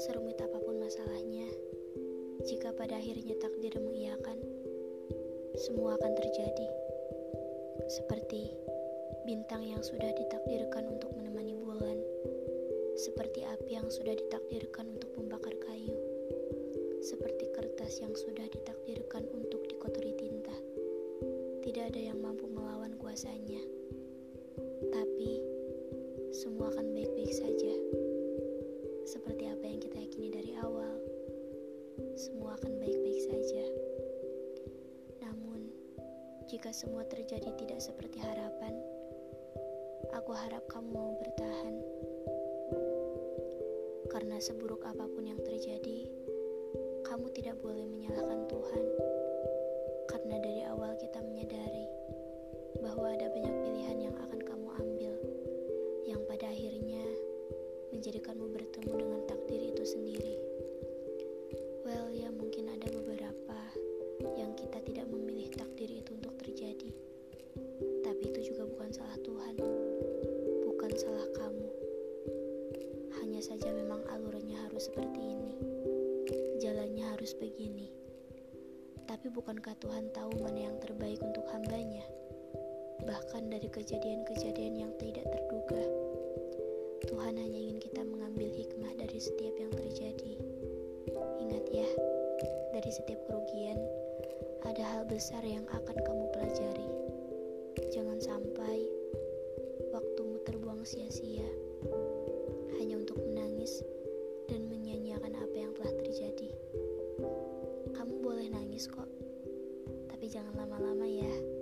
Serumit apa pun masalahnya, jika pada akhirnya takdir mengiyakan, semua akan terjadi. Seperti bintang yang sudah ditakdirkan untuk menemani bulan, seperti api yang sudah ditakdirkan untuk membakar kayu, seperti kertas yang sudah ditakdirkan untuk dikotori tinta. Tidak ada yang mampu melawan kuasanya, baik-baik saja seperti apa yang kita yakini dari awal, semua akan baik-baik saja. Namun, jika semua terjadi tidak seperti harapan, aku harap kamu mau bertahan. Karena seburuk apa pun yang terjadi, kamu tidak boleh menyalahkan Tuhan. Karena dari awal kita menyadari bahwa ada banyak yang kita tidak memilih takdir itu untuk terjadi. Tapi itu juga bukan salah Tuhan. Bukan salah kamu. Hanya saja memang alurnya harus seperti ini. Jalannya harus begini. Tapi bukankah Tuhan tahu mana yang terbaik untuk hambanya? Bahkan dari kejadian-kejadian yang tidak terduga. Tuhan hanya ingin kita mengambil hikmah dari setiap yang terjadi. Ingat ya, dari setiap kerugian ada hal besar yang akan kamu pelajari. Jangan sampai waktumu terbuang sia-sia hanya untuk menangis dan menyanyiakan apa yang telah terjadi. Kamu boleh nangis kok, tapi jangan lama-lama ya.